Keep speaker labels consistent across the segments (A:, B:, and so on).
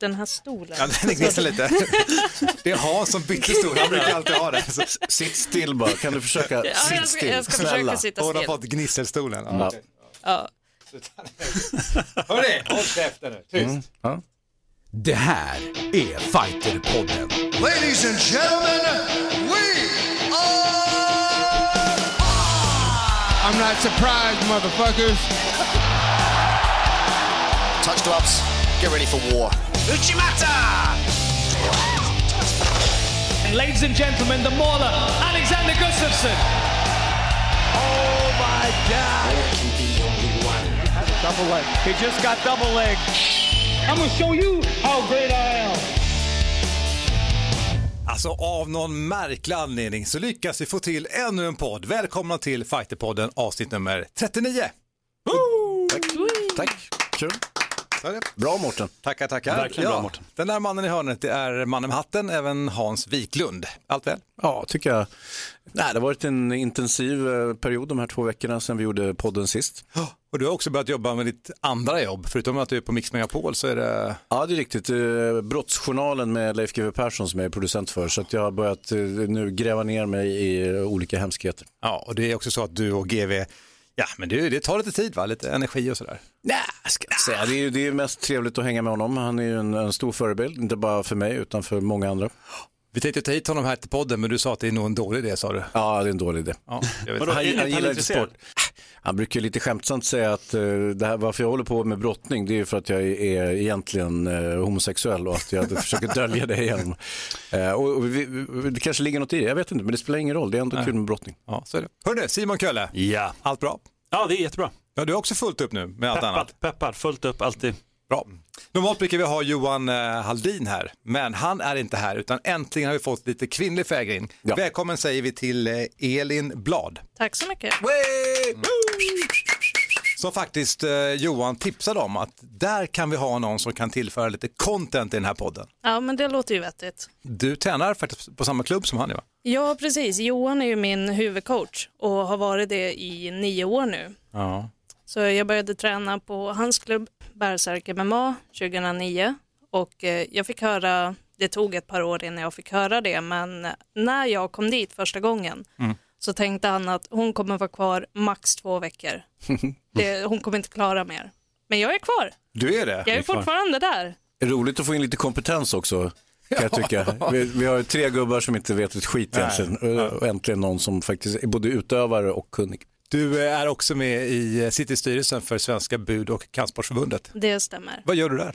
A: den här stolen.
B: Ja, den gnisslar lite. Det är Hans som bytte stol, han brukar alltid ha det. Så,
C: Sitt still bara, kan du försöka?
A: Ja,
C: Sitt
A: jag ska,
C: still,
A: jag ska
C: snälla.
A: försöka sitta
B: hon har
A: still.
B: fått gnisselstolen. Ja. Okej.
A: Ja.
B: Hörni, håll käften nu, tyst.
C: Ja.
D: Det här är Fighterpodden.
E: Ladies and gentlemen, we are.
F: I'm not surprised, motherfuckers.
G: Touch gloves. Get ready for war.
H: And ladies and gentlemen, the mauler, Alexander Gustafsson.
F: Double leg. He just got double leg. I'm gonna show you how great I am.
B: Alltså av någon märklig anledning så lyckas vi få till ännu en podd. Välkomna till Fighterpodden avsnitt nummer 39.
C: Tack, kul. Bra Mårten.
B: Tackar, tackar.
I: Verkligen bra, Mårten.
B: Den där mannen i hörnet det är mannen med hatten, även Hans Wiklund. Allt väl?
C: Ja, tycker jag. Nej, det har varit en intensiv eh, period de här två veckorna sedan vi gjorde podden sist.
B: Och du har också börjat jobba med ditt andra jobb, förutom att du är på Mix Megapol så är det...
C: Ja, det är riktigt. Brottsjournalen med Leif GW Persson som jag är producent för. Så att jag har börjat eh, nu gräva ner mig i olika hemskheter.
B: Ja, och det är också så att du och GV, ja men det, det tar lite tid va, lite energi och sådär.
C: Nej, ska jag säga. Det är ju det är mest trevligt att hänga med honom. Han är ju en, en stor förebild, inte bara för mig utan för många andra.
B: Vi tänkte ta hit honom här till podden, men du sa att det är nog en dålig idé sa du.
C: Ja, det är en dålig idé.
B: Ja, jag vet.
I: Vadå,
C: Han, han
I: han
C: gillar inte sport. Han brukar lite skämtsamt säga att eh, det här, varför jag håller på med brottning det är ju för att jag är egentligen eh, homosexuell och att jag försöker dölja det igen. Eh, och, och vi, vi- det kanske ligger något i det, jag vet inte, men det spelar ingen roll. Det är ändå kul med brottning.
B: Ja, så är det. Hörru, Simon Kölle,
I: Ja.
B: allt bra?
I: ja, det är jättebra.
B: Ja, du har också fullt upp nu med allt annat.
I: Peppad, fullt upp alltid.
B: Bra. Normalt brukar vi ha Johan eh, Haldin här, men han är inte här utan äntligen har vi fått lite kvinnlig fägring.
C: Ja.
B: Välkommen säger vi till eh, Elin Blad.
A: Tack så mycket.
B: Som faktiskt eh, Johan tipsade om att där kan vi ha någon som kan tillföra lite content i den här podden.
A: Ja, men det låter ju vettigt.
B: Du tränar faktiskt på samma klubb som han va?
A: Ja, precis. Johan är ju min huvudcoach och har varit det i nio år nu.
B: Ja.
A: Så jag började träna på hans klubb Berserk MMA 2009 och eh, jag fick höra, det tog ett par år innan jag fick höra det, men när jag kom dit första gången så tänkte han att hon kommer vara kvar max två veckor. Det, hon kommer inte klara mer. Men jag är kvar,
B: Du är det?
A: jag är fortfarande där.
C: Roligt att få in lite kompetens också. Kan jag tycka. Vi, vi har tre gubbar som inte vet ett skit egentligen. Och äntligen någon som faktiskt är både utövare och kunnig.
B: Du eh, är också med i eh, City-styrelsen för Svenska bud och kampsportsförbundet.
A: Det stämmer.
B: Vad gör du där?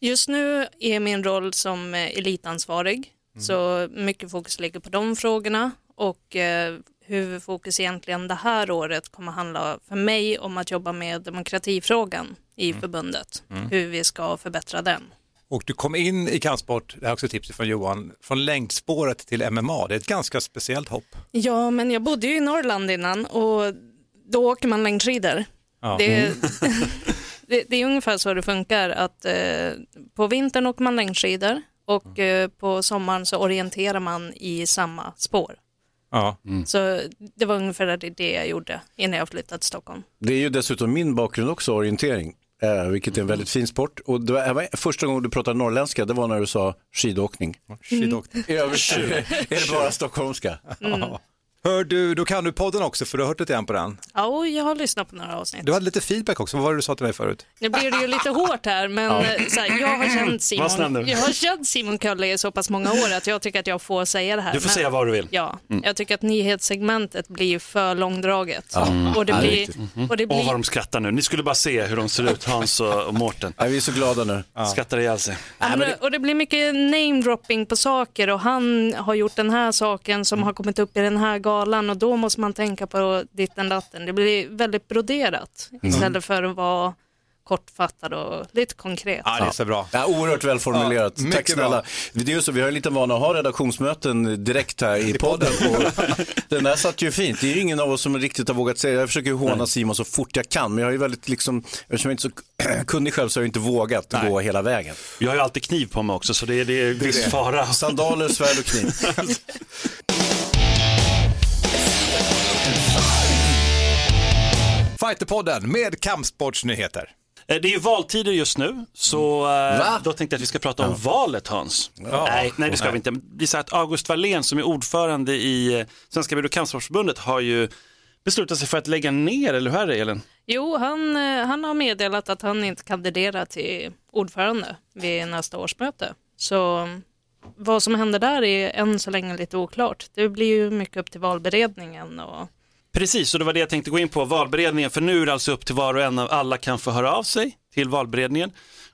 A: Just nu är min roll som eh, elitansvarig, så mycket fokus ligger på de frågorna och eh, huvudfokus egentligen det här året kommer handla för mig om att jobba med demokratifrågan i förbundet, hur vi ska förbättra den.
B: Och du kom in i kampsport, det här är också ett tips från Johan, från längdspåret till MMA. Det är ett ganska speciellt hopp.
A: Ja, men jag bodde ju i Norrland innan och då åker man längdskidor.
B: Ja.
A: Det, det, det är ungefär så det funkar att eh, på vintern åker man längdskidor och eh, på sommaren så orienterar man i samma spår.
B: Ja.
A: Så det var ungefär det, det jag gjorde innan jag flyttade till Stockholm.
C: Det är ju dessutom min bakgrund också, orientering. Eh, vilket är en väldigt fin sport. Och det var, det var första gången du pratade norrländska, det var när du sa skidåkning.
B: Skidåkning.
C: I övrigt är det bara stockholmska.
B: Hör du, då kan du podden också för du har hört lite grann på den.
A: Ja, och jag har lyssnat på några avsnitt.
B: Du hade lite feedback också, vad var det du sa till mig förut?
A: Nu blir det ju lite hårt här, men eh, så här, jag, har känt Simon,
I: nu.
A: jag har känt Simon Kölle i så pass många år att jag tycker att jag får säga det här.
I: Du får
A: Men-
I: säga vad du vill.
A: Ja, jag tycker att nyhetssegmentet blir för långdraget. Och det
C: Ja,
A: blir,
C: riktigt.
A: och det
I: Åh, vad
A: blir
I: de skrattar nu. Ni skulle bara se hur de ser ut, Hans och och Mårten.
C: Ja, vi är så glada nu.
I: Skrattar ihjäl sig.
A: Ja, men det- Och det blir mycket namedropping på saker och han har gjort den här saken som har kommit upp i den här galan och då måste man tänka på ditten datten. Det blir väldigt broderat istället för att vara kortfattad och lite konkret.
B: Ja, det är så bra.
C: Ja, oerhört välformulerat.
B: Ja,
C: Tack snälla.
B: bra.
C: Det är ju så, vi har en liten vana att ha redaktionsmöten direkt här i podden. Och den där satt ju fint. Det är ju ingen av oss som riktigt har vågat säga Jag försöker ju håna Simon så fort jag kan. Men jag har ju väldigt liksom, eftersom jag inte är så kunnig själv så har jag inte vågat gå hela vägen.
I: Jag har ju alltid kniv på mig också, så det är, det är viss
B: det.
I: fara.
C: Sandaler, svärd och kniv.
B: Fighterpodden med kampsportsnyheter.
I: Eh, Det är ju valtider just nu, så eh,
C: Va?
I: då tänkte jag att vi ska prata om valet Hans. Nej, nej, det ska vi inte. Det är så att August Wallén som är ordförande i eh, Svenska Bud och kampsportsförbundet har ju beslutat sig för att lägga ner, eller hur är det Elin?
A: Jo, han, han har meddelat att han inte kandiderar till ordförande vid nästa årsmöte. Så mm, vad som händer där är än så länge lite oklart. Det blir ju mycket upp till valberedningen och
I: Precis, och det var det jag tänkte gå in på, valberedningen, för nu är det alltså upp till var och en av alla kan få höra av sig till valberedningen.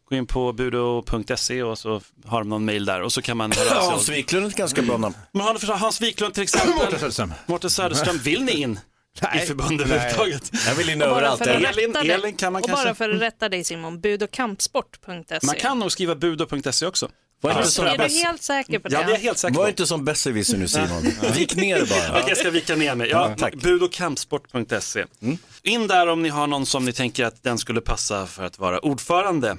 I: Gå in på budo.se och så har de någon mail där och så kan man höra av
C: Hans
I: sig.
C: Wiklund är ett ganska bra namn.
I: Har förstått, Hans Wiklund till exempel,
B: Söderström.
I: Mårten Söderström, vill ni in i förbundet överhuvudtaget?
C: Jag vill in överallt.
A: för att
C: Elin.
I: Elin-
A: rätta dig-
I: Elin kan man
A: och
I: kanske-
A: bara för att rätta dig Simon, budokampsport.se.
I: Man kan nog skriva budo.se också.
C: Var inte som
A: Är du helt säker på det?
I: Ja, det är jag helt säker
C: var
I: på.
C: inte som besserwisser nu Simon. Vik ner bara.
I: Okej, jag ska vika ner mig. Ja,
C: tack.
I: budokampsport.se. In där om ni har någon som ni tänker att den skulle passa för att vara ordförande.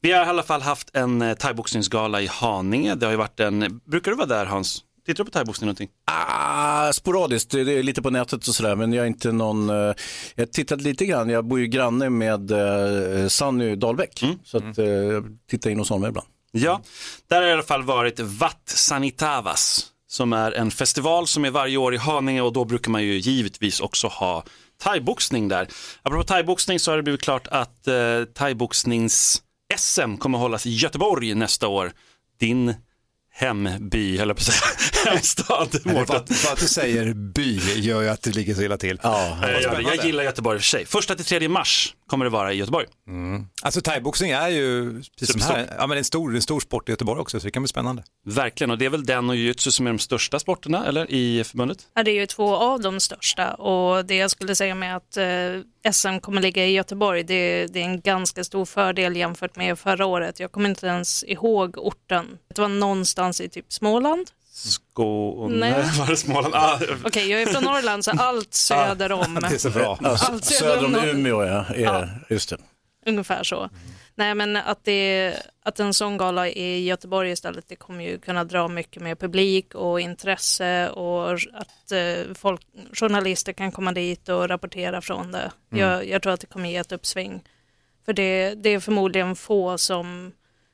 I: Vi har i alla fall haft en eh, thaiboxningsgala i Haninge. Det har ju varit en, brukar du vara där Hans? Tittar du på thaiboxning någonting?
C: Ah, sporadiskt, det är lite på nätet och sådär, men jag är inte någon... eh, Jag tittade lite grann, jag bor ju granne med uh, Sanny Dahlbäck, så att, eh, jag tittar in hos honom ibland.
I: Ja, där har i alla fall varit Vatt Sanitavas som är en festival som är varje år i Haninge och då brukar man ju givetvis också ha thaiboxning där. Apropå thaiboxning så har det blivit klart att eh, thaiboxnings-SM kommer hållas i Göteborg nästa år. Din hemby, höll jag på hemstad.
B: För att, för att du säger by gör ju att det ligger så illa till.
C: Ja,
I: Jag, jag gillar Göteborg i och för sig. Första till tredje mars kommer det vara i Göteborg.
B: Alltså thaiboxning är ju, precis som här, ja, men en, stor, en stor sport i Göteborg också, så det kan bli spännande.
I: Verkligen, och det är väl den och jujutsu som är de största sporterna, eller? I förbundet?
A: Ja, det är ju två av de största och det jag skulle säga med att eh, SM kommer ligga i Göteborg, det, det är en ganska stor fördel jämfört med förra året. Jag kommer inte ens ihåg orten. Det var någonstans i typ Småland.
I: Skåne,
A: Nej.
I: var det Småland? Ah,
A: Okej, jag är från Norrland så allt söder om.
B: Det är så bra.
A: Allt
C: Söder om
A: Norrland.
C: Umeå, ja. Är, Just det.
A: Ungefär så. Nej men att, det, att en sån gala i Göteborg istället, det kommer ju kunna dra mycket mer publik och intresse och att eh, folk, journalister kan komma dit och rapportera från det. Jag, jag tror att det kommer ge ett uppsving. För det, det är förmodligen få som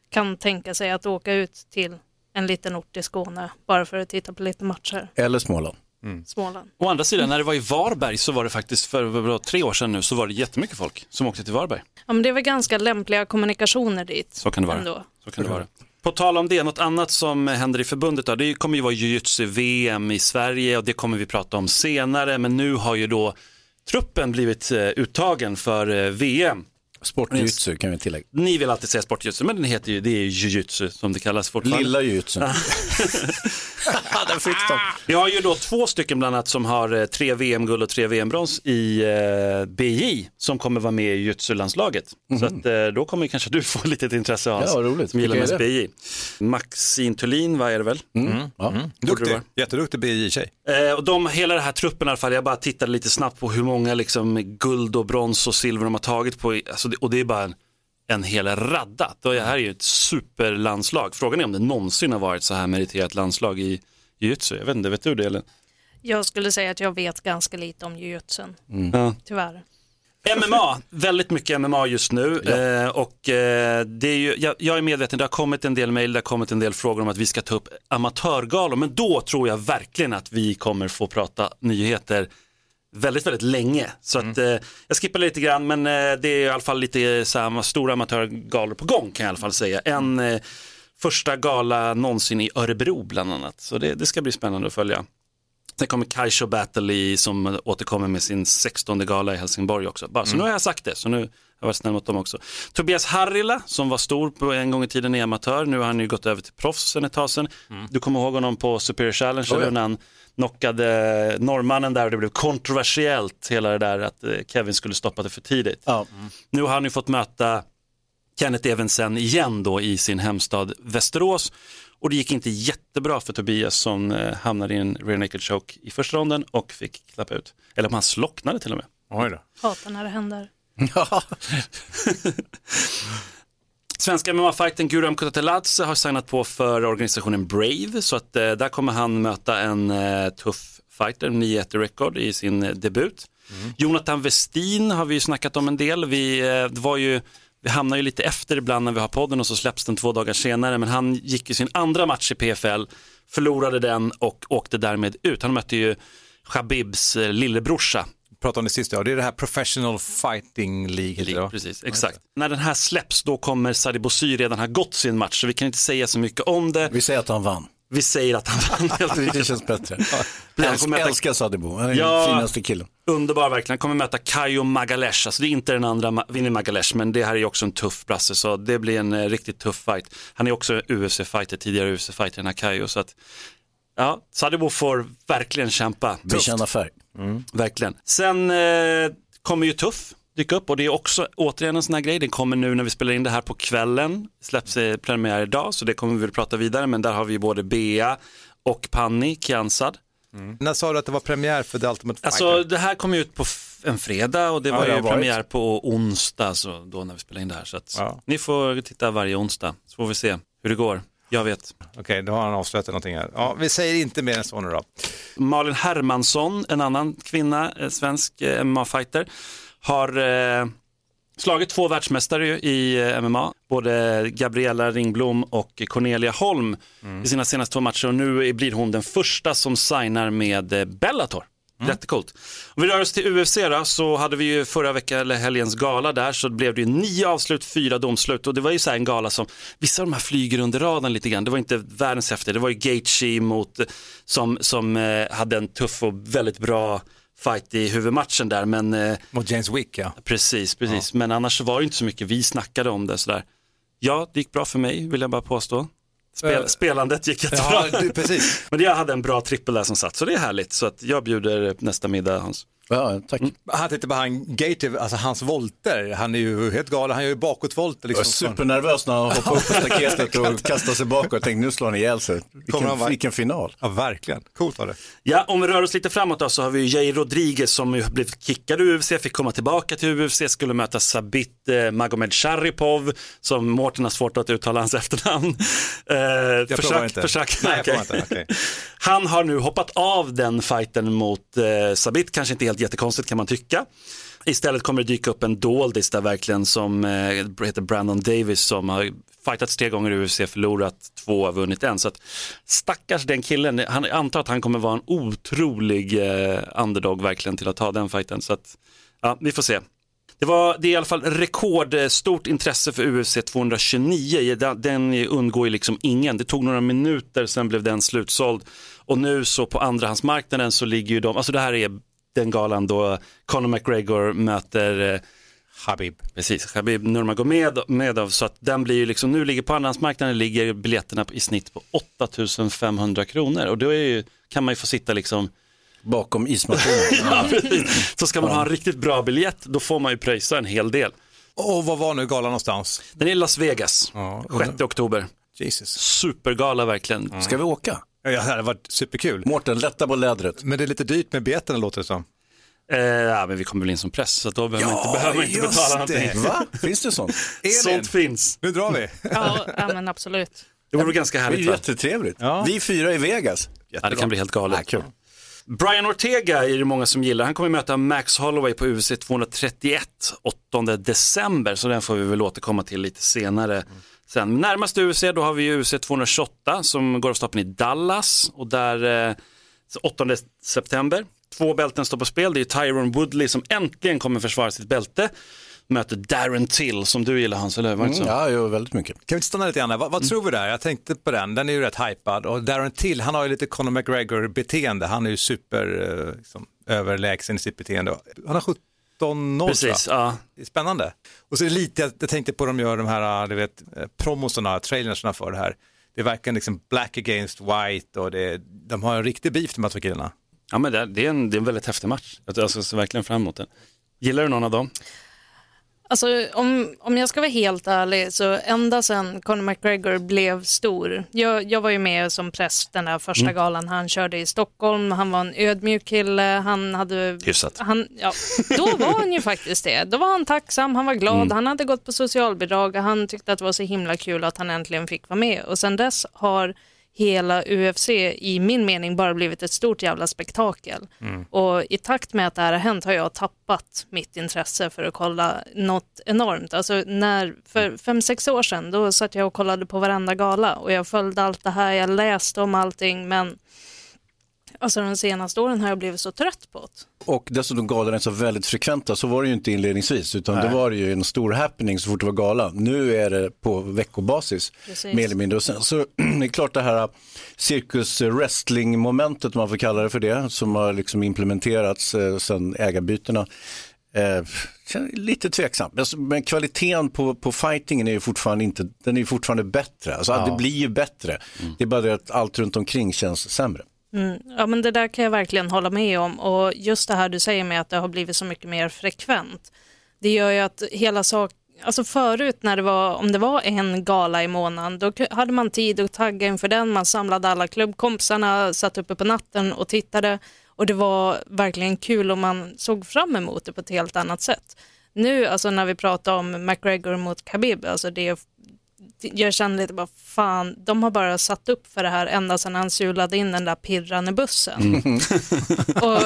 A: kan tänka sig att åka ut till en liten ort i Skåne bara för att titta på lite matcher.
C: Eller Småland.
A: Småland.
I: Å andra sidan, när det var i Varberg så var det faktiskt för var tre år sedan nu så var det jättemycket folk som åkte till Varberg.
A: Ja, men det är väl ganska lämpliga kommunikationer dit.
I: Så kan det vara.
A: Ändå.
I: Så kan det vara. På tal om det, något annat som händer i förbundet då, det kommer ju vara jujutsu-VM i Sverige och det kommer vi prata om senare, men nu har ju då truppen blivit eh, uttagen för eh, VM.
C: Sportjutsu kan vi tillägga.
I: Ni vill alltid säga sportjutsu, men den heter ju, det är ju jujutsu som det kallas fortfarande.
C: Lilla jujutsu. Den fick de.
I: Vi har ju då två stycken bland annat som har eh, tre VM-guld och tre VM-brons i eh, BJ som kommer vara med i jujutsu-landslaget. Så att, eh, då kommer kanske du få lite intresse Hans,
C: Ja, vad roligt.
I: som gillar mest BJ. Maxine Thulin, vad är det väl?
C: Ja.
I: Borde det
B: Duktig,
I: vara.
B: jätteduktig BJ-tjej.
I: Eh, och de, hela den här truppen i alla fall, jag bara tittade lite snabbt på hur många liksom, guld och brons och silver de har tagit på, alltså, det- och det är bara en, en hel radda. Det här är ju ett superlandslag. Frågan är om det någonsin har varit så här meriterat landslag i jujutsu. Jag vet inte, vet du det eller?
A: Jag skulle säga att jag vet ganska lite om jujutsun,
I: Ja.
A: tyvärr.
I: MMA, väldigt mycket MMA just nu eh, och eh, det är ju, jag, jag är medveten, det har kommit en del mejl, det har kommit en del frågor om att vi ska ta upp amatörgalor, men då tror jag verkligen att vi kommer få prata nyheter väldigt, väldigt länge. Så att, eh, jag skippar lite grann, men eh, det är i alla fall lite samma stora amatörgalor på gång kan jag i alla fall säga. En eh, första gala någonsin i Örebro bland annat, så det, det ska bli spännande att följa. Sen kommer Kaisho Battle i, som återkommer med sin 16 gala i Helsingborg också. Bara, så nu har jag sagt det, så nu har jag varit snäll mot dem också. Tobias Harrila som var stor på en gång i tiden i amatör, nu har han ju gått över till proffs sen ett tag sedan. Du kommer ihåg honom på Superior Challenge
C: Oh, ja.
I: när han knockade norrmannen där och det blev kontroversiellt hela det där att eh, Kevin skulle stoppa det för tidigt.
C: Ja.
I: Nu har han ju fått möta Kenneth Evensen igen då i sin hemstad Västerås. Och det gick inte jättebra för Tobias som eh, hamnade i en rear naked choke i första ronden och fick klappa ut. Eller om han slocknade till och med.
B: Oj då.
A: Hatar när det händer.
I: Svenska MMA-fighten Guram Kutateladze har signat på för organisationen Brave så att eh, där kommer han möta en eh, tuff fighter, 9-1 rekord i sin eh, debut. Jonathan Westin har vi ju snackat om en del. Vi, eh, det var ju Vi hamnar ju lite efter ibland när vi har podden och så släpps den två dagar senare. Men han gick ju sin andra match i PFL, förlorade den och åkte därmed ut. Han mötte ju Khabibs eh, lillebrorsa
B: Pratade om det sist, ja. Det är det här Professional Fighting League.
I: League, precis, exakt. När den här släpps då kommer Sadie Bossy redan ha gått sin match så vi kan inte säga så mycket om det.
C: Vi säger att han vann.
I: Vi säger att han vann
C: Det känns bättre.
I: Han
C: Älsk,
I: kommer möta-
C: älskar Sadibou, han är
I: Ja.
C: den finaste killen.
I: Underbar verkligen. Han kommer möta Kayo Magalesh. Alltså det är inte den andra Vinny Magalesh, men det här är också en tuff brasse, så det blir en eh, riktigt tuff fight. Han är också UFC-fighter, tidigare UFC-fighter, den här Kayo. Så att, ja, Sadibou får verkligen kämpa.
C: Bekänna färg.
I: Verkligen. Sen eh, kommer ju Tuff dyka upp och det är också återigen en sån här grej. Den kommer nu när vi spelar in det här på kvällen. Släpps eh, premiär idag så det kommer vi väl prata vidare men där har vi både Bea och Panni Kiansad.
B: När sa du att det var premiär för The Ultimate Fighter?
I: Alltså det här kom ju ut på en fredag och det
B: Ja,
I: var ju
B: varit.
I: premiär på onsdag så då när vi spelar in det här. Så att
B: Ja.
I: ni får titta varje onsdag så får vi se hur det går. Jag vet.
B: Okej, då har han avslöjat någonting här. Ja, vi säger inte mer än så nu då.
I: Malin Hermansson, en annan kvinna, eh, svensk eh, MMA-fighter, har eh, slagit två världsmästare i eh, MMA, både Gabriella Ringblom och Cornelia Holm i sina senaste två matcher och nu blir hon den första som signar med eh, Bellator. Jättecoolt. Om vi rör oss till UFC då, så hade vi ju förra veckan, eller helgens gala där, så blev det ju nio avslut, fyra domslut och det var ju så här en gala som, vissa av de här flyger under radarn lite grann, det var inte världens häftiga, det var ju Gaethje mot, som, som eh, hade en tuff och väldigt bra fight i huvudmatchen där, men eh,
B: Mot James Wick, ja.
I: precis, precis, men annars var det inte så mycket vi snackade om det sådär. Ja, det gick bra för mig, vill jag bara påstå. Spel,
B: Eh,
I: spelandet gick jättebra.
B: Ja, precis.
I: Men jag hade en bra trippel där som satt, så det är härligt. Så att jag bjuder nästa middag Hans.
C: Ja, tack.
B: Han tänkte bara han Gator, alltså hans volter, han är ju helt galen, han gör ju bakåtvolter
C: Jag var
B: liksom.
C: supernervös när han hoppade upp på staketet och kastade sig bakåt. Jag tänkte nu slår han ihjäl sig. Vilken, vilken final.
B: Ja, verkligen. Coolt var det.
I: Ja, om vi rör oss lite framåt då så har vi ju Jair Rodriguez som ju blivit kickad ur UFC, fick komma tillbaka till UFC, skulle möta Sabit eh, Magomed Sharipov, som Mårten har svårt att uttala hans efternamn. Eh,
B: provar
I: försök,
B: inte.
I: försök.
B: Nej, jag provar inte, okej.
I: Han har nu hoppat av den fighten mot eh, Sabit, kanske inte helt jättekonstigt kan man tycka. Istället kommer det dyka upp en doldis där verkligen som eh, heter Brandon Davis som har fightats tre gånger i UFC, förlorat två, och vunnit en. Så att stackars den killen, han antar att han kommer vara en otrolig eh, underdog verkligen till att ta den fighten. Så att, ja, vi får se. Det, var, det är i alla fall rekordstort intresse för UFC 229. Den undgår ju liksom ingen. Det tog några minuter, sen blev den slutsåld. Och nu så på andrahandsmarknaden så ligger ju de, alltså det här är den galan då Conor McGregor möter eh,
B: Habib.
I: Precis, Khabib Nurmagomedov, så att den blir ju liksom, nu ligger på andrahandsmarknaden ligger biljetterna i snitt på 8500 kronor och då är ju, kan man ju få sitta liksom,
C: Bakom ismaskinen.
I: ja, precis. så ska man ha en riktigt bra biljett då får man ju pröjsa en hel del.
B: Och vad var nu galan någonstans?
I: Den är i Las Vegas,
B: Ja,
I: 6 oktober.
B: Jesus.
I: Supergala verkligen.
C: Ska vi åka?
B: Ja, det hade varit superkul.
C: Mårten, lätta på lädret.
B: Men det är lite dyrt med biljetterna låter det som.
I: Eh, ja, men vi kommer väl in som press så då behöver man inte, behöver man inte betala
B: det.
I: någonting.
C: Va? Finns det sånt?
B: Elin,
I: Sånt finns.
B: nu drar vi.
A: Ja, ja men absolut.
I: Det vore ganska
C: Det är
I: härligt.
C: ju
I: Va?
C: jättetrevligt.
B: Ja.
C: Vi fyra i Vegas.
I: Ja, det kan bli helt galet.
C: Ja, kul.
I: Brian Ortega är det många som gillar. Han kommer möta Max Holloway på UFC 231 8 december, så den får vi väl återkomma till lite senare. Sen närmast UFC, då har vi UFC 228 som går av stapeln i Dallas och där eh, så 8 september. Två bälten står på spel. Det är Tyron Woodley som äntligen kommer försvara sitt bälte. Möter Darren Till som du gillar Hans, eller hur? Så?
C: Ja, jo, väldigt mycket.
B: Kan vi inte stanna lite grann där? Vad, vad tror vi där? Jag tänkte på den, den är ju rätt hypad och Darren Till, han har ju lite Conor McGregor-beteende. Han är ju super eh, liksom, överlägsen i sitt beteende. Han har 17 0
I: Precis, ja.
B: Det är spännande. Och så är det lite, jag, tänkte på de gör de här, du vet, eh, promosarna, trailersna för det här. Det är verkligen liksom black against white och det, de har en riktig beef de här två killarna.
I: Ja, men det, är en, det är en väldigt häftig match. Jag jag ser verkligen fram emot den. Gillar du någon av dem?
A: Alltså, om, om jag ska vara helt ärlig, så ända sedan Conor McGregor blev stor, jag, jag var ju med som press den där första galan han körde i Stockholm, han var en ödmjuk kille, han hade...
I: Hyfsat.
A: Han, ja, då var han ju faktiskt det. Då var han tacksam, han var glad, han hade gått på socialbidrag och han tyckte att det var så himla kul att han äntligen fick vara med. Och sen dess har hela UFC i min mening bara blivit ett stort jävla spektakel. Och i takt med att det här har hänt har jag tappat mitt intresse för att kolla något enormt. Alltså när, för fem, sex år sedan då satt jag och kollade på varenda gala och jag följde allt det här, jag läste om allting men alltså de senaste åren har jag blivit så trött på det.
C: Och dessutom galorna är så väldigt frekventa, så var det ju inte inledningsvis, utan det var ju en stor happening så fort det var gala. Nu är det på veckobasis,
A: Precis.
C: mer eller mindre. Och sen, så det är klart det här cirkus wrestling momentet om man får kalla det för det, som har liksom implementerats eh, sedan ägarbytena. Eh, lite tveksamt, Alltså, men kvaliteten på, på fightingen är ju fortfarande, inte, den är fortfarande bättre. Alltså, Det blir ju bättre, det är bara det att allt runt omkring känns sämre. Mm.
A: Ja, men det där kan jag verkligen hålla med om. Och just det här du säger med att det har blivit så mycket mer frekvent. Det gör ju att hela saken, Alltså förut när det var, om det var en gala i månaden, då hade man tid att tagga inför den. Man samlade alla klubbkompisarna, satt uppe på natten och tittade. Och det var verkligen kul och man såg fram emot det på ett helt annat sätt. Nu, alltså när vi pratar om McGregor mot Khabib, alltså det jag kände lite bara, fan, de har bara satt upp för det här ända sedan han sulade in den där pirrande bussen. och,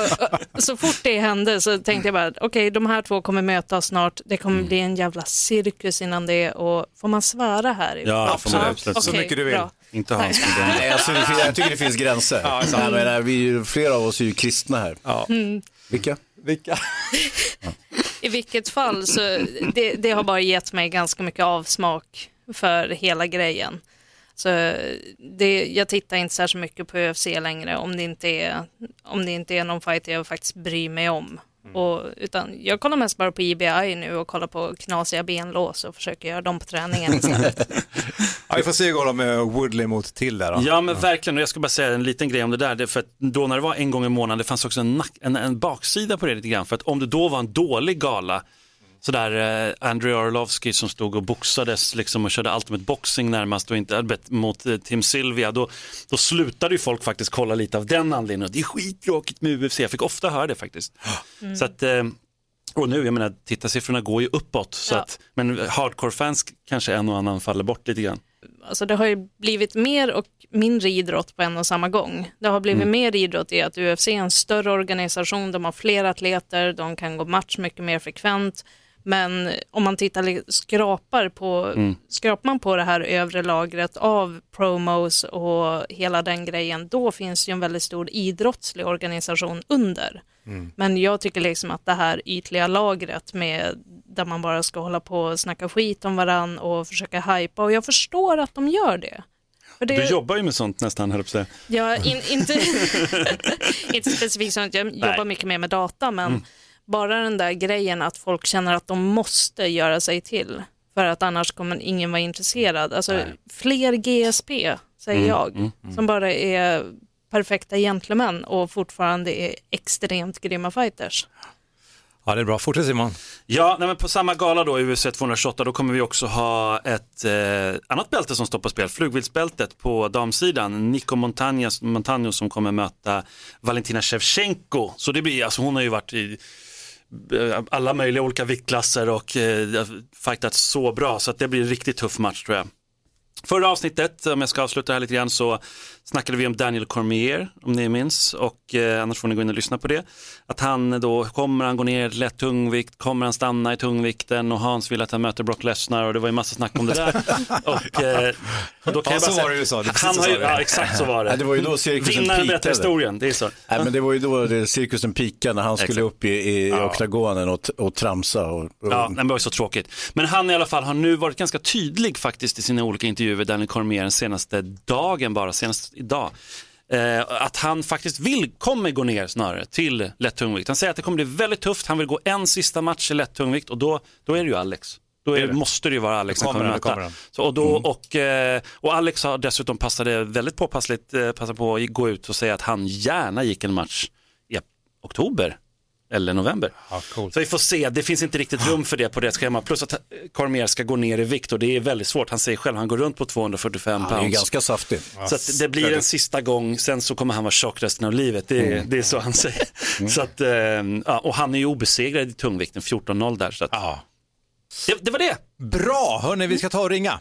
A: och så fort det hände så tänkte jag bara, okej, de här två kommer mötas snart, det kommer bli en jävla cirkus innan det och får man svära här? i-
I: Ja, får man absolut.
B: Så
A: okej,
B: mycket du vill.
A: bra.
I: Inte hans.
C: Nej, alltså, jag tycker det finns gränser. jag menar, vi, är ju- flera av oss är ju kristna här. Vilka?
B: Vilka?
A: I vilket fall så det, det har bara gett mig ganska mycket avsmak för hela grejen. Så det, jag tittar inte särskilt mycket på UFC längre om det inte är, om det inte är någon fight jag faktiskt bryr mig om. Och, utan jag kollar mest bara på IBI nu och kollar på knasiga benlås och försöker göra dem på träningen istället.
B: Ja, vi får se hur det går med Woodley mot till där då.
I: Ja men verkligen, och jag ska bara säga en liten grej om det där. Det för att då när det var en gång i månaden, det fanns också en, en, en baksida på det lite grann. För att om det då var en dålig gala, sådär eh, Andrew Arlovski som stod och boxades liksom och körde Ultimate Boxing närmast och inte Albert mot eh, Tim Sylvia, då, då slutade ju folk faktiskt kolla lite av den anledningen. Det är skittråkigt med UFC, jag fick ofta höra det faktiskt. Så att, eh, och nu, jag menar, tittarsiffrorna går ju uppåt, så
A: Ja.
I: att, men hardcore-fans kanske en och annan faller bort lite grann.
A: alltså det har ju blivit mer och mindre idrott på en och samma gång. Det har blivit mer idrott i att UFC är en större organisation, de har fler atleter, de kan gå match mycket mer frekvent. Men om man tittar, skrapar, på, skrapar man på det här övre lagret av promos och hela den grejen, då finns ju en väldigt stor idrottslig organisation under. Men jag tycker liksom att det här ytliga lagret med där man bara ska hålla på och snacka skit om varann och försöka hypa och jag förstår att de gör det. Det
I: Du jobbar ju med sånt nästan, höll jag.
A: Ja, in, inte, inte specifikt sånt, jag jobbar mycket mer med data, men bara den där grejen att folk känner att de måste göra sig till för att annars kommer ingen vara intresserad. Alltså fler GSP, säger jag, som bara är perfekta gentlemän och fortfarande är extremt grymma fighters.
B: Ja, det är bra. Fortsätt Simon.
I: Ja, nej, men på samma gala då, UFC 228, då kommer vi också ha ett eh, annat bälte som står på spel, flugviltsbältet på damsidan. Nico Montano som kommer möta Valentina Shevchenko. Så det blir, alltså hon har ju varit i Eh, alla möjliga olika viktklasser och eh, fightat så bra så att det blir en riktigt tuff match tror jag. Förra avsnittet, om jag ska avsluta här lite grann, så snackade vi om Daniel Cormier, om ni minns, och eh, annars får ni gå in och lyssna på det. Att han då, kommer han gå ner till lätt tungvikt, kommer han stanna i tungvikten och Hans vill att han möter Brock Lesnar och det var ju massa snack om det där. och, eh, och då kan
B: Ja,
I: jag bara
B: så
I: säga,
B: var det du sa, det
I: han
B: så
I: har ju, ja, exakt så var det.
C: Nej, det var ju då cirkusen
I: Vinnaren berättar historien, det är så.
C: Nej, men det var ju då det, cirkusen pikade när han skulle
I: Exakt.
C: upp i, i oktagonen och, och tramsa. Och, och,
I: Ja, det var ju så tråkigt. Men han i alla fall har nu varit ganska tydlig faktiskt i sina olika intervjuer, Daniel Cormier, den senaste dagen bara, senast idag. Eh, att han faktiskt vill, kommer gå ner snarare till lätt tungvikt. Han säger att det kommer bli väldigt tufft, han vill gå en sista match i lätt tungvikt och då, då är det ju Alex. Då är, måste det ju vara Alex han
B: kommer
I: kommer möta. Så, och, då, och, eh, och Alex har dessutom passade väldigt påpassligt eh, passat på att gå ut och säga att han gärna gick en match i oktober eller november.
B: Ja, coolt.
I: Så vi får se, det finns inte riktigt rum för det på det schema. Plus att Cormier ska gå ner i vikt och det är väldigt svårt. Han säger själv, han går runt på 245
C: det är ju
I: pounds.
C: ganska saftigt.
I: Så att det blir en sista gång, sen så kommer han vara tjock resten av livet. Det, är- det är så han säger. Så att, eh, ja, och han är ju obesegrad i tungvikten, 14-0 där. Så att,
B: Ja.
I: det, det var det.
B: Bra, hörni, vi ska ta och ringa.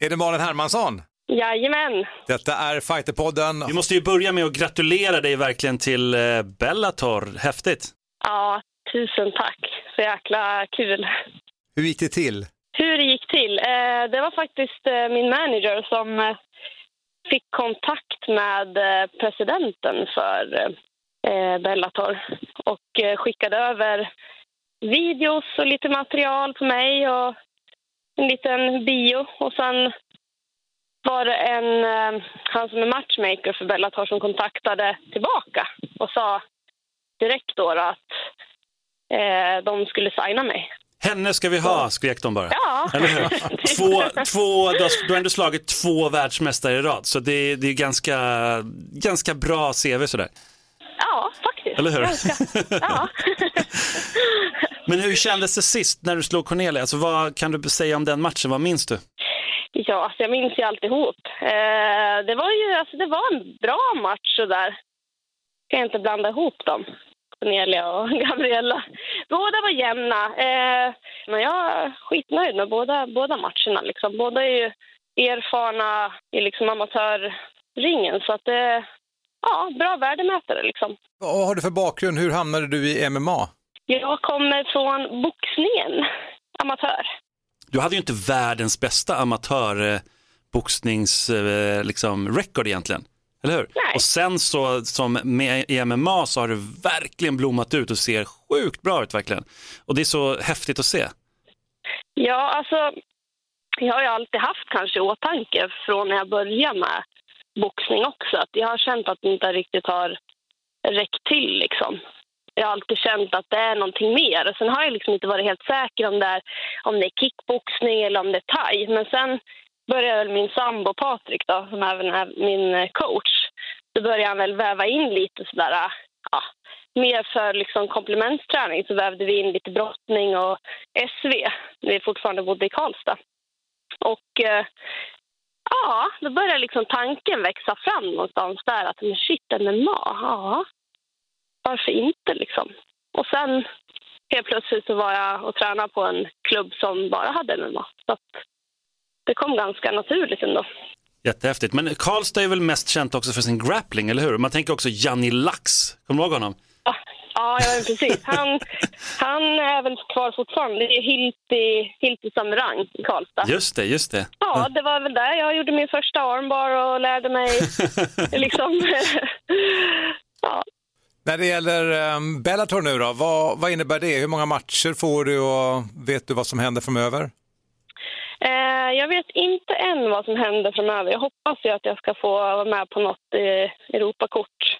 B: Är det Malin Hermansson?
J: Jajamän.
B: Detta är Fighterpodden.
I: Vi måste ju börja med att gratulera dig verkligen till eh, Bellator. Häftigt.
J: Ja, tusen tack. Så jäkla kul.
B: Hur gick det till?
J: Hur det gick till? Eh, det var faktiskt eh, min manager som fick kontakt med presidenten för Bellator och skickade över videos och lite material på mig och en liten bio. Och sen var det en, eh, han som är matchmaker för Bellator som kontaktade tillbaka och sa direkt då, att eh, de skulle signa mig.
I: Henne ska vi ha, skrek de bara.
J: Ja.
I: Eller hur? Två, två, du, har, du har ändå slagit två världsmästare i rad, så det, det är ganska, ganska bra CV sådär.
J: Ja, faktiskt.
I: Eller hur?
J: Ganska. Ja.
I: Men hur kändes det sist när du slog Cornelia? Alltså, vad kan du säga om den matchen? Vad minns du?
J: Ja, alltså jag minns ju alltihop. Eh, det var ju alltså det var en bra match sådär. Kan jag inte blanda ihop dem, Cornelia och Gabriella. Båda var jämna. Eh, men jag är skitnöjd med båda, båda matcherna. Liksom. Båda är ju erfarna i liksom amatörringen, så att det ja, bra värdemätare liksom.
B: Vad har du för bakgrund? Hur hamnade du i MMA?
J: Jag kommer från boxningen, amatör.
I: Du hade ju inte världens bästa amatörboxnings eh, liksom, record egentligen. Eller hur?
J: Nej.
I: Och sen så som med i MMA så har du verkligen blommat ut och ser sjukt bra ut verkligen. Och det är så häftigt att se.
J: Ja, alltså, jag har ju alltid haft kanske åtanke från när jag började med boxning också, att jag har känt att det inte riktigt har räckt till liksom. Jag har alltid känt att det är någonting mer. Och sen har jag liksom inte varit helt säker om det är, om det är kickboxning eller om det är thai. Men sen började väl min sambo Patrik då, som även är min eh, coach, då började han väl väva in lite sådär, eh, ja, mer för liksom komplementsträning så vävde vi in lite brottning och SV när vi fortfarande bodde i Karlstad. Och eh, ja, då började liksom tanken växa fram någonstans där att men shit, MMA, ja, varför inte liksom? Och sen helt plötsligt så var jag och tränade på en klubb som bara hade MMA. Så att det kom ganska naturligt ändå.
I: Jättehäftigt. Men Karlstad är väl mest känt också för sin grappling, eller hur? Man tänker också Janni Lax. Kommer du ihåg honom?
J: Ja, ja precis. Han, han är väl kvar fortfarande. Det är Hilti, Hilti Samrang i Karlstad.
I: Just det, just det.
J: Ja, det var väl där jag gjorde min första armbar och lärde mig liksom... ja.
B: När det gäller um, Bellator nu då, vad, vad innebär det? Hur många matcher får du och vet du vad som händer framöver?
J: Eh, jag vet inte än vad som händer framöver. Jag hoppas ju att jag ska få vara med på något eh, Europakort.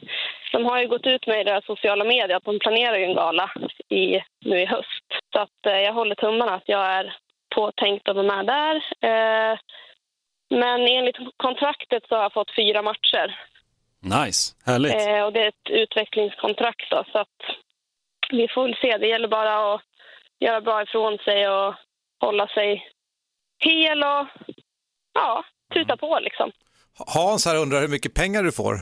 J: De har ju gått ut med i deras sociala medier att de planerar ju en gala i, nu i höst. Så att, eh, jag håller tummarna att jag är påtänkt att vara med där. Eh, men enligt kontraktet så har jag fått fyra matcher.
I: Nice, härligt.
J: Eh, och det är ett utvecklingskontrakt då, så att vi får väl se. Det gäller bara att göra bra ifrån sig och hålla sig hel och ja, tuta på liksom.
B: Hans här undrar hur mycket pengar du får.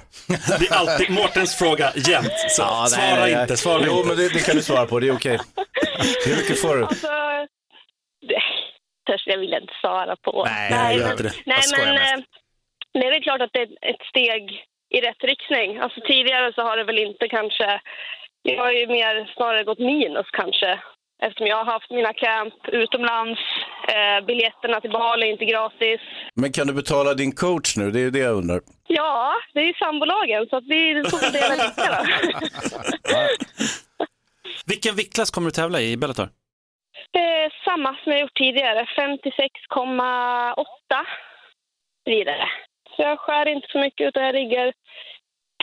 I: Det är alltid Mårtens fråga jämt. Så
C: Ja, nej,
I: svara
C: nej, nej.
I: inte, svara
C: Jo,
I: inte.
C: men det, det kan du svara på, det är okej. Hur mycket får du?
J: Alltså, det törs jag vill inte svara på.
I: Nej, gör
J: men,
I: inte det.
J: Nej,
I: Jag
J: men
I: mest.
J: eh, det är väl klart att det är ett steg i rätt riktning. Alltså tidigare så har det väl inte kanske, jag har ju mer snarare gått minus kanske. Eftersom jag har haft mina camp utomlands, eh, biljetterna till Bali är inte gratis.
C: Men kan du betala din coach nu? Det är ju det jag undrar.
J: Ja, det är ju sambolagen så att vi får dela lika då.
I: Vilken viktklass kommer du tävla i i Bellator?
J: Eh, samma som jag gjort tidigare, 56,8 blir det. Så jag skär inte så mycket utan jag ligger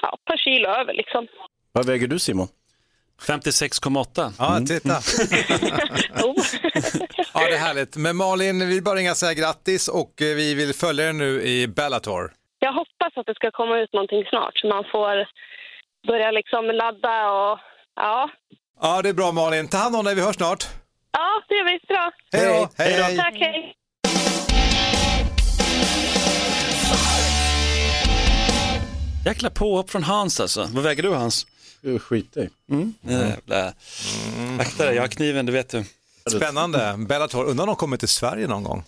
J: ja, ett par kilo över liksom.
C: Vad väger du Simon?
I: 56,8.
B: Ja, titta. ja, det är härligt. Men Malin, vi bara ringa och säga grattis och eh, vi vill följa dig nu i Bellator.
J: Jag hoppas att det ska komma ut någonting snart så man får börja liksom ladda och ja.
B: Ja, det är bra Malin. Ta hand om dig, vi hörs snart.
J: Ja, det gör vi. Bra.
B: Hej då. Hej, hej.
J: Tack, hej.
I: Jäkla påhopp från Hans alltså. Vad väger du Hans?
C: Skit i.
I: Mm. Jävla. Akta dig, jag har kniven, det vet du.
B: Spännande. Bellator, undrar om de kommer till Sverige någon gång?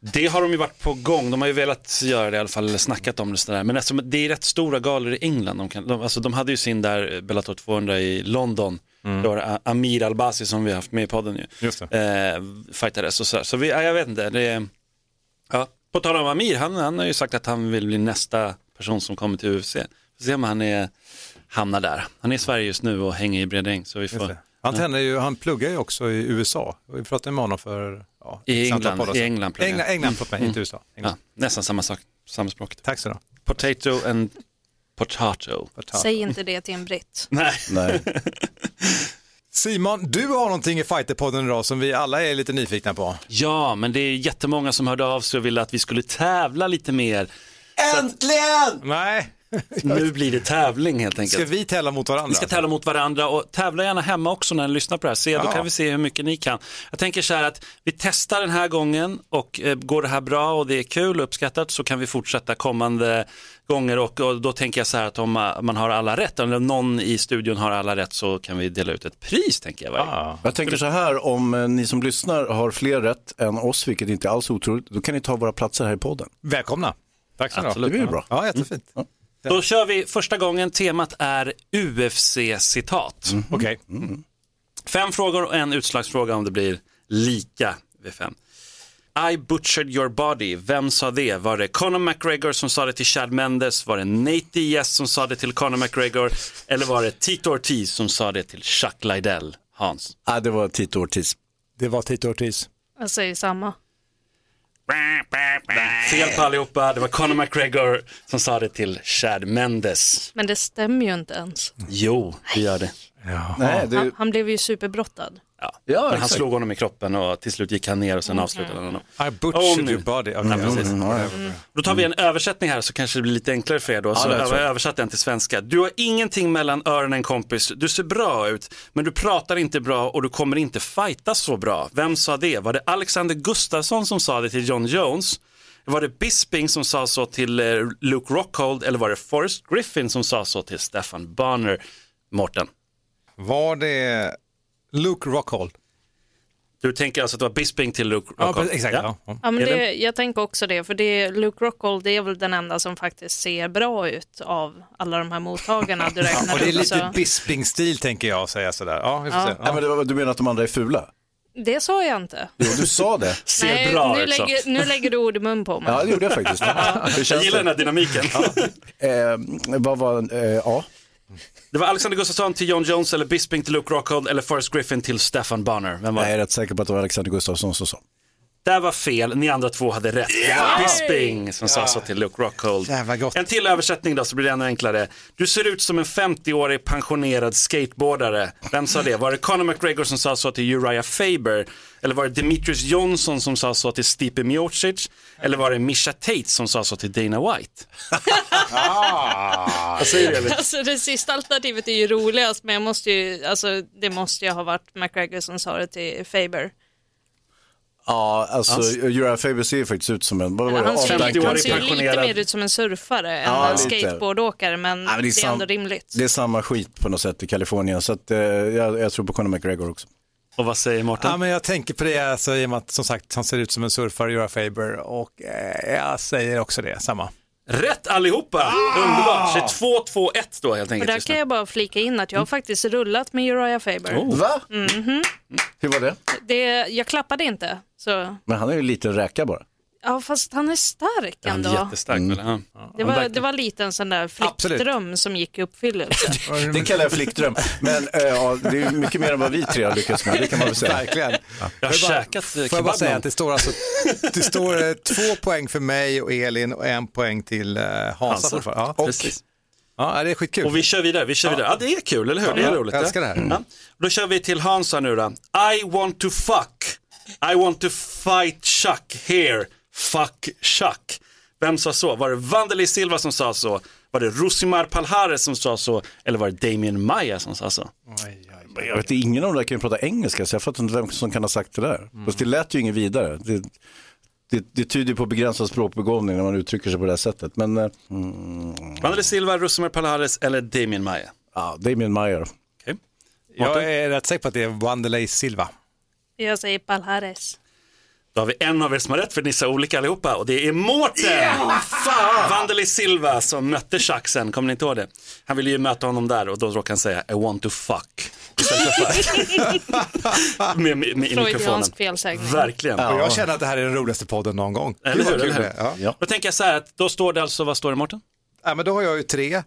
I: Det har de ju varit på gång, de har ju velat göra det i alla fall, eller snackat om det sådär. Men alltså, det är rätt stora galor i England. De, kan, de, alltså, de hade ju sin där Bellator 200 i London.
B: Mm.
I: Då var det Amir Albasi som vi har haft med i podden ju.
B: Just det.
I: Eh, fightades och sådär. Så vi, ja, jag vet inte, det är, ja. På tal om Amir, han, han har ju sagt att han vill bli nästa person som kommer till UFC. Får se om han är, hamnar där. Han är i Sverige just nu och hänger i Bredäng. Så vi får.
B: Han, tänder ju, han pluggar ju också i USA. Vi pratade med honom för ja,
I: I England, i. England pluggar
B: England. England förlåt mig,
I: Mm.
B: inte USA. England.
I: Ja, nästan samma sak, samma språk.
B: Tack så du
I: Potato and potato.
A: Säg inte det till en britt.
I: Nej.
C: Nej.
B: Simon, du har någonting i Fighterpodden idag som vi alla är lite nyfikna på.
I: Ja, men det är jättemånga som hörde av sig och ville att vi skulle tävla lite mer.
B: Äntligen! Nej.
I: Nu blir det tävling helt enkelt.
B: Ska vi tävla mot varandra?
I: Vi ska tävla mot varandra och tävla gärna hemma också när ni lyssnar på det här. Se, då
B: Ja.
I: kan vi se hur mycket ni kan. Jag tänker så här att vi testar den här gången och eh, går det här bra och det är kul och uppskattat så kan vi fortsätta kommande gånger och, och då tänker jag så här att om man har alla rätt, eller någon i studion har alla rätt så kan vi dela ut ett pris tänker jag.
B: Ah.
C: Jag tänker så här, om eh, ni som lyssnar har fler rätt än oss, vilket inte alls är otroligt, då kan ni ta våra platser här i podden.
B: Välkomna. Tack så
I: Absolut.
C: Det blir bra.
B: Ja, jättefint.
I: Då kör vi första gången, temat är UFC-citat.
B: Okej.
I: Fem frågor och en utslagsfråga om det blir lika vid fem. I butchered your body. Vem sa det? Var det Conor McGregor som sa det till Chad Mendes? Var det Nate Diaz som sa det till Conor McGregor? Eller var det Tito Ortiz som sa det till Chuck Liddell? Hans?
C: Ah, det var Tito Ortiz.
B: Det var Tito Ortiz.
A: Jag säger samma.
I: Fel på allihopa. Det var Conor McGregor som sa det till Chad Mendes.
A: Men det stämmer ju inte ens.
I: Jo, det gör det.
A: Han, han blev ju superbrottad.
I: Ja.
C: Ja,
I: Men han
C: exakt.
I: slog honom i kroppen och till slut gick han ner och sen avslutade han honom.
B: I butchered
I: nu.
B: your body. Okay.
I: Ja, precis.
C: Mm, ja, ja.
I: Då tar vi en översättning här så kanske det blir lite enklare för er då. Så
C: det
I: jag översatt den till svenska. Du har ingenting mellan öronen kompis. Du ser bra ut, men du pratar inte bra och du kommer inte fighta så bra. Vem sa det? Var det Alexander Gustafsson som sa det till John Jones? Var det Bisping som sa så till eh, Luke Rockhold eller var det Forrest Griffin som sa så till Stefan Barner? Mårten,
B: Var det Luke Rockhold?
I: du tänker alltså att det var Bisping till Luke
B: Ja,
I: Rockhold?
B: precis, exakt. Ja. Ja.
A: Ja, men det, jag tänker också det, för det, Luke Rockhold det är väl den enda som faktiskt ser bra ut av alla de här mottagarna du räknar
B: Och det är lite
A: så-
B: Bisping-stil tänker jag säga sådär. Ja,
A: Ja.
B: se.
C: Nej, men det var, du menar att de andra är fula?
A: Det sa jag inte.
C: Jo, du sa det.
I: Ser
A: Nej,
I: bra
A: nu,
I: ut så.
A: lägger, nu lägger du ord i mun på mig.
C: Ja, det gjorde jag faktiskt. Hur
I: Jag
C: känns
I: gillar den
C: det?
I: här dynamiken.
C: Eh, vad var, eh, ja.
I: Det var Alexander Gustafsson till John Jones eller Bisping till Luke Rockhold eller Forrest Griffin till Stefan Bonner. Vem var
C: Jag är rätt säker på att det var Alexander Gustafsson som sa.
I: Där var fel, ni andra två hade rätt. Det var Bisping som sa så till Luke Rockhold.
B: Jävla gott.
I: En till översättning då så blir det ännu enklare. Du ser ut som en 50-årig pensionerad skateboardare. Vem sa det? Var det Conor McGregor som sa så till Uriah Faber? Eller var det Demetrius Johnson som sa så till Stipe Miocic? Eller var det Misha Tate som sa så till Dana White? Vad säger du Elin?
A: Alltså det sista alternativet är ju roligast, men jag måste ju, alltså, det måste ju ha varit McGregor som sa det till Faber.
C: Ja, alltså Uriah Faber ser ju faktiskt ut som en, vad var det,
A: Han ser, ju-
I: 50-årig
A: han ser ju lite mer ut som en surfare
C: Ja,
A: än en
C: lite.
A: skateboardåkare, men,
C: Ja, men
A: det är,
C: sam-
A: ändå rimligt.
C: Det är samma skit på något sätt i Kalifornien, så att, eh, jag, jag tror på Conor McGregor också.
I: Och vad säger Mårten?
B: Ja, men jag tänker på det, alltså, i och med att som sagt han ser ut som en surfare, Uriah Faber, och eh, jag säger också det, samma.
I: Rätt allihopa! Underbart! Så 2-2-1 då helt
A: Och
I: enkelt.
A: där
I: just
A: kan jag bara flika in att jag har faktiskt rullat med Uriah Faber.
I: Oh.
C: Va?
A: Mhm.
C: Hur var det?
A: Det, jag klappade inte, så
C: Men han är ju lite räka bara.
A: Ja, fast han är stark
I: Han
A: ändå.
I: är jättestark.
C: Mm.
I: eller? Ja.
A: Det var, det var lite en sån där flickdröm som gick i uppfyllelse.
C: Det kallar jag flickdröm. Men eh, ja, det är mycket mer än vad vi tre har lyckats med, det kan man väl säga.
B: Verkligen.
I: Jag har
B: Får
I: käkat
B: Får
I: eh,
B: jag bara
I: kebab
B: säga att det står alltså, det står eh, två poäng för mig och Elin och en poäng till eh, Hansa
I: Hansa.
B: fortfarande. Ja.
I: Precis.
B: Ja, det är skitkul.
I: Och vi kör vidare, vi kör vidare. Ja, det är kul, eller hur? Det är roligt.
B: jag älskar det här.
I: Ja. Då kör vi till Hans här nu då. I want to fuck. I want to fight Chuck here. Fuck Chuck. Vem sa så? Var det Vandeli Silva som sa så? Var det Rosimar Palhares som sa så? Eller var det Damien Maya som sa så?
C: Jag vet, ingen av dem där kan ju prata engelska så jag fattar inte vem som kan ha sagt det där. Fast det lät ju inget vidare. Det, det, det tyder ju på begränsad språkbegåvning när man uttrycker sig på det här sättet. Men eh, mm,
I: Vandeli Silva, Rosimar Palhares eller Damien Maya?
C: ja, Damien Meyer.
B: Jag är rätt säker på att det är Wanderlei Silva.
A: Jag säger Palhares.
I: Då har vi en av er som har rätt för ni sa olika allihopa och det är Mårten! Vandeli Silva som mötte Chuck sen, kommer ni inte ihåg det? Han ville ju möta honom där och då råkade han säga I want to fuck. Med, med, med mikrofonen.
A: Felsägning.
I: Verkligen.
B: Och jag känner att det här är den roligaste podden någon gång.
I: Eller hur, eller hur?
B: Ja.
I: Då tänker jag så här att då står det alltså, vad står det Mårten?
B: Ja, men då har jag ju tre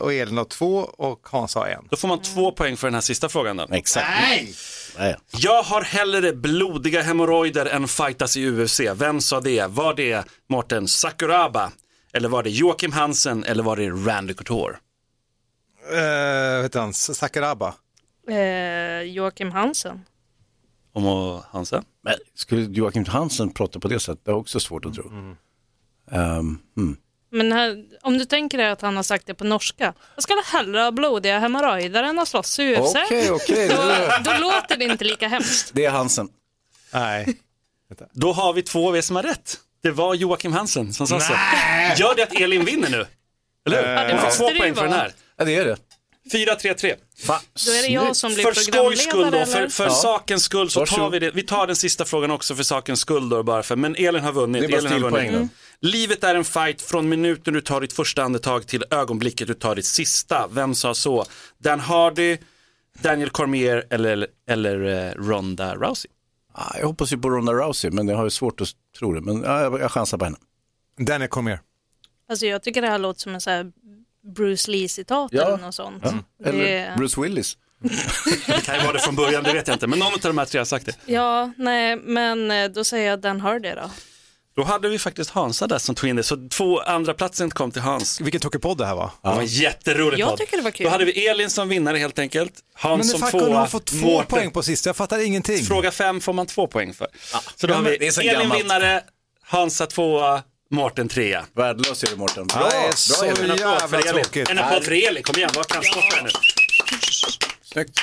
B: och Elin har två och Hans har en.
I: Då får man två poäng för den här sista frågan då.
C: Exakt.
B: Nej!
C: Nej.
I: Jag har hellre blodiga hemorrojder än fightas i UFC. Vem sa det? Var det Mårten Sakuraba? Eller var det Joakim Hansen? Eller var det Randy Couture?
B: Eh, vet han, Sakuraba.
A: Eh, Joakim Hansen.
I: Om och Hansen?
C: Men skulle Joakim Hansen prata på det sättet? Det är också svårt att tro. Ehm, mm.
A: Men här, om du tänker dig att han har sagt det på norska. Jag skulle hellre ha blodiga hemorrojder än att slåss i UFC.
C: Okej, okej.
A: Då, då låter det inte lika hemskt.
C: Det är Hansen.
B: Nej.
I: Då har vi två av er som har rätt. Det var Joakim Hansen som sa så. Gör det att Elin vinner nu? Eller hur?
A: Ja, det
I: Hon
A: måste
I: får två
A: det ju
I: poäng för den
A: vara.
I: här.
C: Ja, det är det.
I: 4-3-3.
A: Då är det jag som blir
I: För skojs skull då, för,
A: eller?
I: för
C: Ja.
I: sakens skull så tar
C: Varsågod.
I: vi det. Vi tar den sista frågan också för sakens skull då bara för, men Elin har vunnit.
C: Det är bara
I: Elin har
C: stilpoäng
I: vunnit. Livet är en fight från minuten du tar ditt första andetag till ögonblicket du tar ditt sista. Vem sa så? Dan Hardy, Daniel Cormier eller, eller eh, Ronda Rousey?
C: Jag hoppas ju på Ronda Rousey, men jag har ju svårt att tro det. Men ja, jag, jag chansar på henne.
B: Daniel Cormier.
A: Alltså jag tycker det här låter som en så här Bruce Lee-citat
C: Ja.
A: eller något sånt.
C: Ja. Eller
A: Det-
C: Bruce Willis.
I: Det kan ju vara det från början, det vet jag inte. Men någon av de här tre har sagt det.
A: Ja, nej, men eh, då säger jag Dan Hardy då.
I: Då hade vi faktiskt Hansa där som tog in det, så två andra platsen kom till Hans.
B: Vilken tokig podd det här var.
I: Det var en jätterolig
A: Jag
I: podd.
A: tycker det var kul.
I: Då hade vi Elin som vinnare helt enkelt. Hans
B: Men
I: som tvåa.
B: hon få två
I: Mårten.
B: poäng på sista? Jag fattar ingenting.
I: Fråga fem får man två poäng för. Så då
C: Ja,
I: har
C: men
I: vi Elin
C: gammalt.
I: vinnare, Hansa tvåa, Mårten trea.
C: Värdelös är det Mårten.
B: Ja, det är så
I: En applåd för
B: jävla
I: Elin.
B: tråkigt.
I: En applåd för Elin, kom igen, vad kan stoppa nu?
C: Snyggt.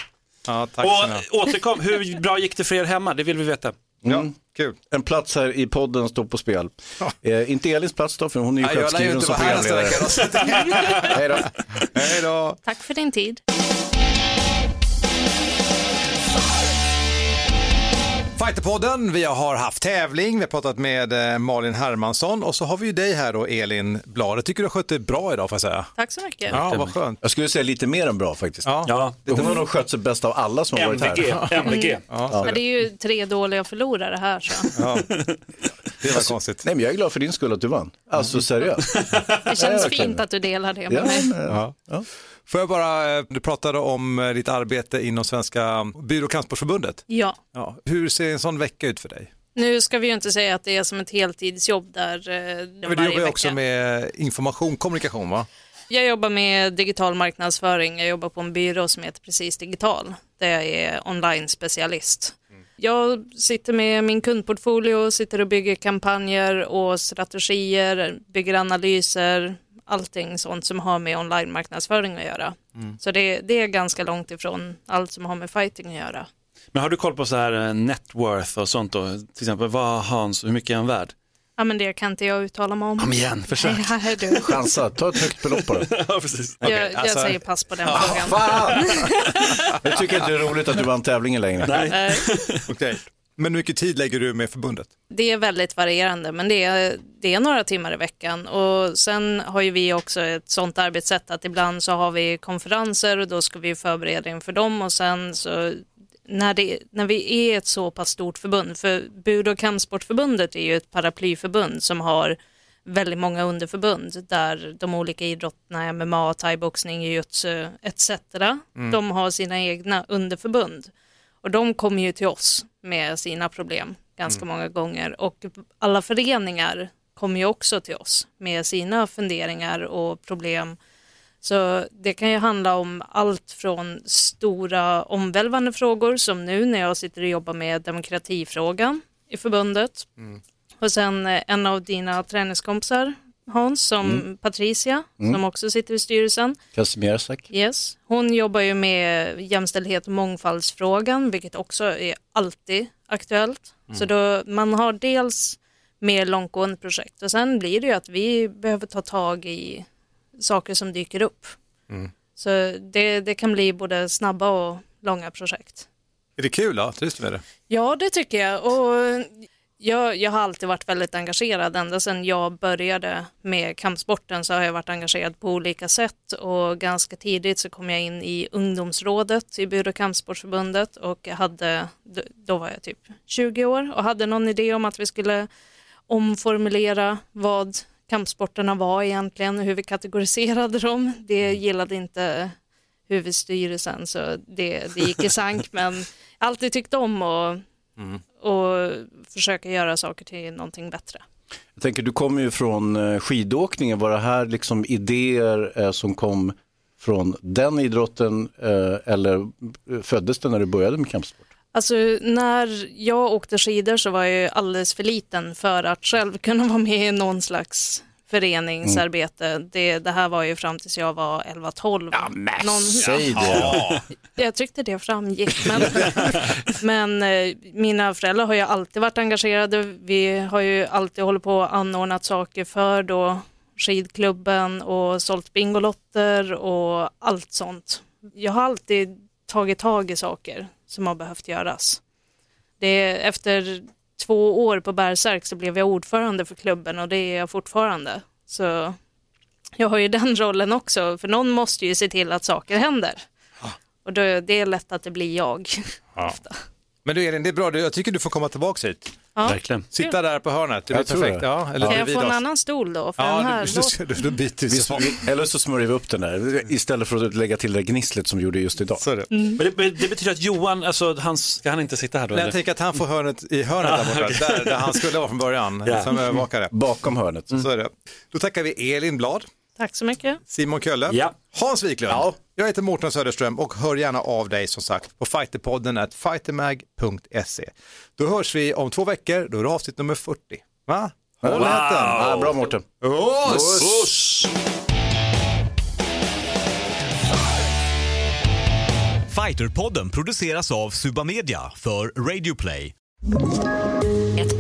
B: Ja, tack.
I: Och återkom, hur bra gick det för er hemma? Det vill vi veta.
B: Ja, kul.
C: En plats här i podden står på spel. Eh, inte Elins plats då, för hon är ju självskriven
B: inte
C: som programledare. Hej då.
B: Hej då.
A: Tack för din tid.
B: Fighterpodden, vi har haft tävling, vi har pratat med eh, Malin Hermansson och så har vi ju dig här då, Elin Blad. Jag tycker du har skött det bra idag får jag säga.
A: Tack så mycket.
B: Ja, vad skönt.
C: Jag skulle säga lite mer än bra faktiskt.
B: Ja.
I: Ja,
C: Hon har nog skött sig bäst av alla som har varit här.
I: MVG.
A: Ja, det är ju tre dåliga förlorare här så
B: Ja. Det var konstigt.
C: Nej, men jag är glad för din skull att du vann. Alltså seriöst.
A: det känns fint att du delar det
C: Ja,
A: med mig.
C: men,
B: Ja. Får jag bara, eh, du pratade om eh, ditt arbete inom Svenska Byrå och kampsportsförbundet.
A: Ja.
B: Ja. Hur ser en sån vecka ut för dig?
A: Nu ska vi ju inte säga att det är som ett heltidsjobb där eh,
B: Men du jobbar ju också med information, kommunikation va?
A: Jag jobbar med digital marknadsföring. Jag jobbar på en byrå som heter Precis Digital där jag är online-specialist. Jag sitter med min kundportfolio, sitter och bygger kampanjer och strategier, bygger analyser, allting sånt som har med online-marknadsföring att göra. Så det, det är ganska långt ifrån allt som har med fighting att göra.
I: Men har du koll på så här eh, net worth och sånt då? Till exempel, vad Hans, hur mycket är han värd?
A: Ja men det kan inte jag uttala mig om.
I: Kom igen, försök.
A: Nej, du.
C: Chansa, ta ett högt belopp på det.
I: ja, precis.
A: Jag, jag
B: alltså-
A: säger pass på den frågan.
C: Fan! Jag tycker inte det är roligt att du vann tävlingen längre.
I: Nej.
B: Okej. Men hur mycket tid lägger du med förbundet?
A: Det är väldigt varierande, men det är, det är några timmar i veckan. Och sen har ju vi också ett sånt arbetssätt att ibland så har vi konferenser och då ska vi förbereda inför dem och sen så när, det, när vi är ett så pass stort förbund, för Bud och kampsportförbundet är ju ett paraplyförbund som har väldigt många underförbund där de olika idrotterna, MMA, thaiboxning, jujutsu etc. De har sina egna underförbund. Och de kommer ju till oss med sina problem ganska många gånger och alla föreningar kommer ju också till oss med sina funderingar och problem. Så det kan ju handla om allt från stora omvälvande frågor som nu när jag sitter och jobbar med demokratifrågan i förbundet. Och sen eh, en av dina träningskompisar, Hans, som
C: Mm.
A: Patricia,
C: Mm.
A: som också sitter i styrelsen.
C: Kazimierczak.
A: Yes. Hon jobbar ju med jämställdhet och mångfaldsfrågan, vilket också är alltid aktuellt.
C: Mm.
A: Så då, man har dels mer långtgående projekt och sen blir det ju att vi behöver ta tag i saker som dyker upp.
B: Mm.
A: Så det, det kan bli både snabba och långa projekt.
B: Är det kul då? Trivs du med det?
A: Ja, det tycker jag. Och jag, jag har alltid varit väldigt engagerad. Ända sedan jag började med kampsporten så har jag varit engagerad på olika sätt. Och ganska tidigt så kom jag in i ungdomsrådet i och kampsportsförbundet och jag hade, då- var jag typ 20 år och hade någon idé om att vi skulle omformulera vad kampsporterna var egentligen, hur vi kategoriserade dem. Det gillade inte huvudstyrelsen så det, det gick i sank men jag alltid tyckt om att och försöka göra saker till någonting bättre.
C: Jag tänker, du kommer ju från eh, skidåkningen. Var det här liksom idéer eh, som kom från den idrotten eh, eller föddes det när du började med kampsport?
A: Alltså när jag åkte skidor så var jag ju alldeles för liten för att själv kunna vara med i någon slags föreningsarbete. Det, det här var ju fram tills jag var 11-12. Ja, någon...
C: Säg det.
A: Jag tyckte det framgick. Men, men eh, mina föräldrar har ju alltid varit engagerade. Vi har ju alltid hållit på och anordnat saker för då skidklubben och sålt bingolotter och allt sånt. Jag har alltid tagit tag i saker som har behövt göras. Det är, efter två år på Bergsärk så blev jag ordförande för klubben och det är jag fortfarande. Så jag har ju den rollen också, för någon måste ju se till att saker händer. Och då, det är lätt att det blir jag.
B: Ja. Men du Elin, det är bra. Jag tycker du får komma tillbaka hit.
A: Ja.
I: Verkligen.
B: Sitta där på hörnet. Det blir perfekt.
C: det.
B: Ja, eller
A: Kan jag få en
B: oss.
A: annan stol då? För den
B: Ja,
A: här
B: du, du, då byter vi.
C: Vi,
B: så.
C: vi, eller så smörjer vi upp den där istället för att lägga till det gnisslet som vi gjorde just idag.
B: Det.
I: Men det, men det betyder att Johan, alltså, han, ska han inte sitta här då?
B: Nej, jag tänker att han får hörnet i hörnet där borta,
I: okej.
B: där, där han skulle vara från början,
I: Ja.
B: som övervakare.
C: Bakom hörnet.
B: Så är det. Då tackar vi Elin Blad,
A: Tack så mycket.
B: Simon Kölle,
I: Ja.
B: Hans Wiklund.
C: Ja.
B: Jag heter Mårten Söderström och hör gärna av dig som sagt på fighterpodden at fightermag.se. Då hörs vi om två veckor, då är det avsnitt nummer 40. Va? Håll
C: Wow. Ja, bra Mårten.
B: Oss!
K: Fighterpodden produceras av Suba Media för Radio Play.